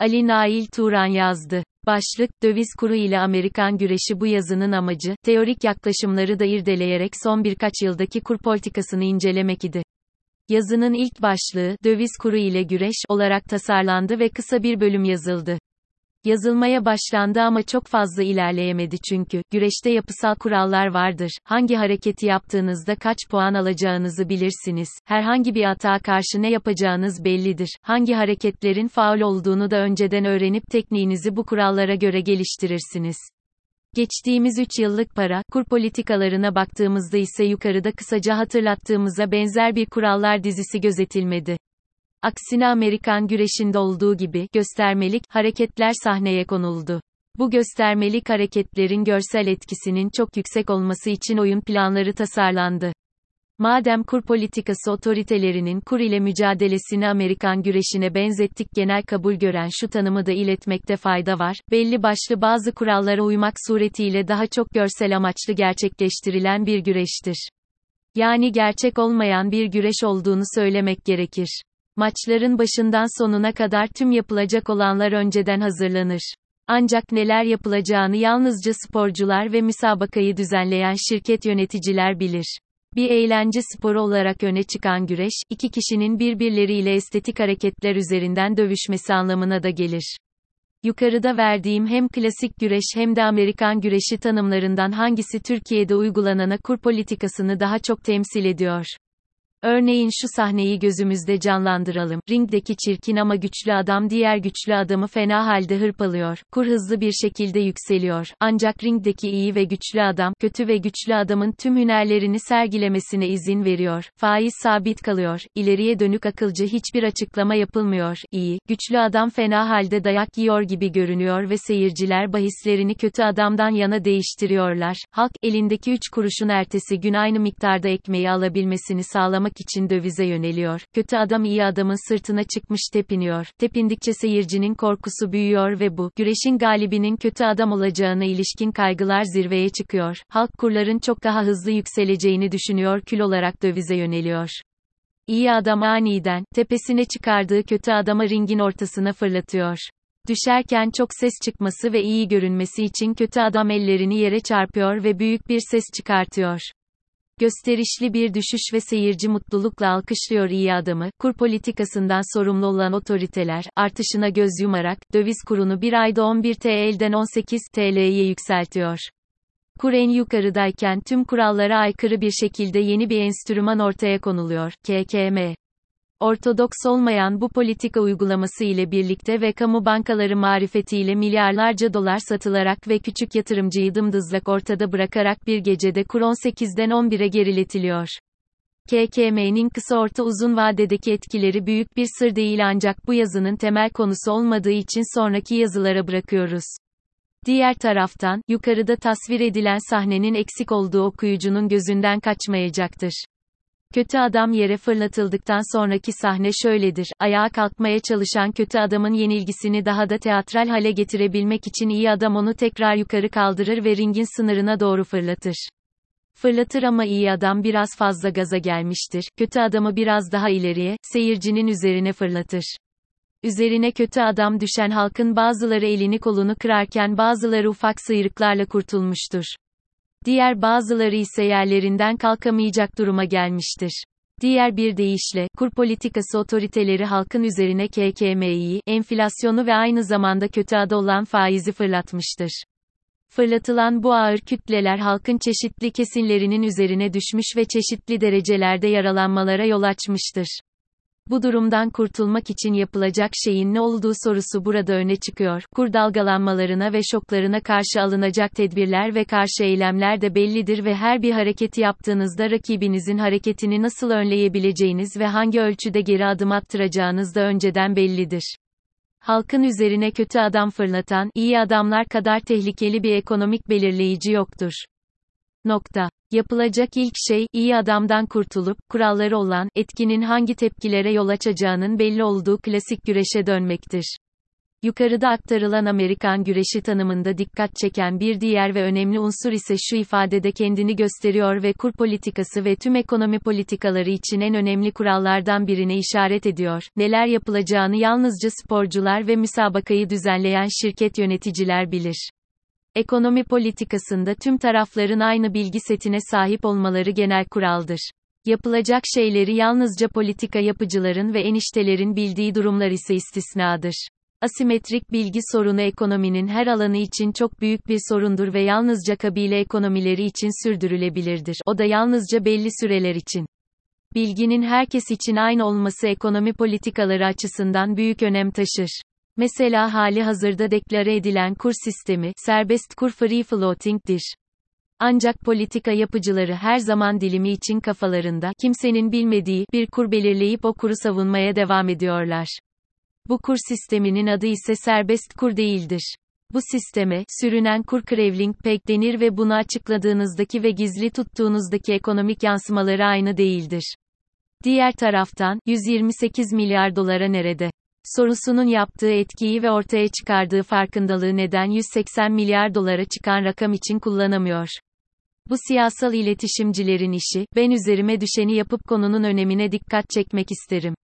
Ali Nail Turan yazdı. Başlık, döviz kuru ile Amerikan güreşi bu yazının amacı, teorik yaklaşımları da irdeleyerek son birkaç yıldaki kur politikasını incelemek idi. Yazının ilk başlığı, döviz kuru ile güreş, olarak tasarlandı ve kısa bir bölüm yazıldı. Yazılmaya başlandı ama çok fazla ilerleyemedi çünkü, güreşte yapısal kurallar vardır. Hangi hareketi yaptığınızda kaç puan alacağınızı bilirsiniz. Herhangi bir atağa karşı ne yapacağınız bellidir. Hangi hareketlerin faul olduğunu da önceden öğrenip tekniğinizi bu kurallara göre geliştirirsiniz. Geçtiğimiz 3 yıllık para, kur politikalarına baktığımızda ise yukarıda kısaca hatırlattığımıza benzer bir kurallar dizisi gözetilmedi. Aksine Amerikan güreşinde olduğu gibi, göstermelik, hareketler sahneye konuldu. Bu göstermelik hareketlerin görsel etkisinin çok yüksek olması için oyun planları tasarlandı. Madem kur politikası otoritelerinin kur ile mücadelesini Amerikan güreşine benzettik genel kabul gören şu tanımı da iletmekte fayda var, belli başlı bazı kurallara uymak suretiyle daha çok görsel amaçlı gerçekleştirilen bir güreştir. Yani gerçek olmayan bir güreş olduğunu söylemek gerekir. Maçların başından sonuna kadar tüm yapılacak olanlar önceden hazırlanır. Ancak neler yapılacağını yalnızca sporcular ve müsabakayı düzenleyen şirket yöneticiler bilir. Bir eğlence sporu olarak öne çıkan güreş, iki kişinin birbirleriyle estetik hareketler üzerinden dövüşmesi anlamına da gelir. Yukarıda verdiğim hem klasik güreş hem de Amerikan güreşi tanımlarından hangisi Türkiye'de uygulanana kur politikasını daha çok temsil ediyor? Örneğin şu sahneyi gözümüzde canlandıralım. Ringdeki çirkin ama güçlü adam diğer güçlü adamı fena halde hırpalıyor. Kur hızlı bir şekilde yükseliyor. Ancak ringdeki iyi ve güçlü adam, kötü ve güçlü adamın tüm hünerlerini sergilemesine izin veriyor. Faiz sabit kalıyor. İleriye dönük akılcı hiçbir açıklama yapılmıyor. İyi, güçlü adam fena halde dayak yiyor gibi görünüyor ve seyirciler bahislerini kötü adamdan yana değiştiriyorlar. Halk, elindeki 3 kuruşun ertesi gün aynı miktarda ekmeği alabilmesini sağlamak almak için dövize yöneliyor. Kötü adam iyi adamın sırtına çıkmış tepiniyor. Tepindikçe seyircinin korkusu büyüyor ve bu, güreşin galibinin kötü adam olacağına ilişkin kaygılar zirveye çıkıyor. Halk kurların çok daha hızlı yükseleceğini düşünüyor kül olarak dövize yöneliyor. İyi adam aniden, tepesine çıkardığı kötü adama ringin ortasına fırlatıyor. Düşerken çok ses çıkması ve iyi görünmesi için kötü adam ellerini yere çarpıyor ve büyük bir ses çıkartıyor. Gösterişli bir düşüş ve seyirci mutlulukla alkışlıyor iyi adamı, kur politikasından sorumlu olan otoriteler, artışına göz yumarak, döviz kurunu bir ayda 11 TL'den 18 TL'ye yükseltiyor. Kur en yukarıdayken tüm kurallara aykırı bir şekilde yeni bir enstrüman ortaya konuluyor, KKM. Ortodoks olmayan bu politika uygulaması ile birlikte ve kamu bankaları marifetiyle milyarlarca dolar satılarak ve küçük yatırımcıyı dımdızlak ortada bırakarak bir gecede kur 18'den 11'e geriletiliyor. KKM'nin kısa orta uzun vadedeki etkileri büyük bir sır değil ancak bu yazının temel konusu olmadığı için sonraki yazılara bırakıyoruz. Diğer taraftan, yukarıda tasvir edilen sahnenin eksik olduğu okuyucunun gözünden kaçmayacaktır. Kötü adam yere fırlatıldıktan sonraki sahne şöyledir. Ayağa kalkmaya çalışan kötü adamın yenilgisini daha da teatral hale getirebilmek için iyi adam onu tekrar yukarı kaldırır ve ringin sınırına doğru fırlatır. Fırlatır ama iyi adam biraz fazla gaza gelmiştir. Kötü adamı biraz daha ileriye, seyircinin üzerine fırlatır. Üzerine kötü adam düşen halkın bazıları elini kolunu kırarken bazıları ufak sıyrıklarla kurtulmuştur. Diğer bazıları ise yerlerinden kalkamayacak duruma gelmiştir. Diğer bir deyişle, kur politikası otoriteleri halkın üzerine KKM'yi, enflasyonu ve aynı zamanda kötü adı olan faizi fırlatmıştır. Fırlatılan bu ağır kütleler halkın çeşitli kesimlerinin üzerine düşmüş ve çeşitli derecelerde yaralanmalara yol açmıştır. Bu durumdan kurtulmak için yapılacak şeyin ne olduğu sorusu burada öne çıkıyor. Kur dalgalanmalarına ve şoklarına karşı alınacak tedbirler ve karşı eylemler de bellidir ve her bir hareketi yaptığınızda rakibinizin hareketini nasıl önleyebileceğiniz ve hangi ölçüde geri adım attıracağınız da önceden bellidir. Halkın üzerine kötü adam fırlatan, iyi adamlar kadar tehlikeli bir ekonomik belirleyici yoktur. Nokta. Yapılacak ilk şey, iyi adamdan kurtulup, kuralları olan, etkinin hangi tepkilere yol açacağının belli olduğu klasik güreşe dönmektir. Yukarıda aktarılan Amerikan güreşi tanımında dikkat çeken bir diğer ve önemli unsur ise şu ifadede kendini gösteriyor ve kur politikası ve tüm ekonomi politikaları için en önemli kurallardan birine işaret ediyor. Neler yapılacağını yalnızca sporcular ve müsabakayı düzenleyen şirket yöneticiler bilir. Ekonomi politikasında tüm tarafların aynı bilgi setine sahip olmaları genel kuraldır. Yapılacak şeyleri yalnızca politika yapıcıların ve eniştelerin bildiği durumlar ise istisnadır. Asimetrik bilgi sorunu ekonominin her alanı için çok büyük bir sorundur ve yalnızca kabile ekonomileri için sürdürülebilirdir. O da yalnızca belli süreler için. Bilginin herkes için aynı olması ekonomi politikaları açısından büyük önem taşır. Mesela hali hazırda deklare edilen kur sistemi, serbest kur free floating'dir. Ancak politika yapıcıları her zaman dilimi için kafalarında, kimsenin bilmediği, bir kur belirleyip o kuru savunmaya devam ediyorlar. Bu kur sisteminin adı ise serbest kur değildir. Bu sisteme, sürünen kur Krevling pek denir ve bunu açıkladığınızdaki ve gizli tuttuğunuzdaki ekonomik yansımaları aynı değildir. Diğer taraftan, 128 milyar dolara nerede? Sorusunun yaptığı etkiyi ve ortaya çıkardığı farkındalığı neden 180 milyar dolara çıkan rakam için kullanamıyor? Bu siyasal iletişimcilerin işi, ben üzerime düşeni yapıp konunun önemine dikkat çekmek isterim.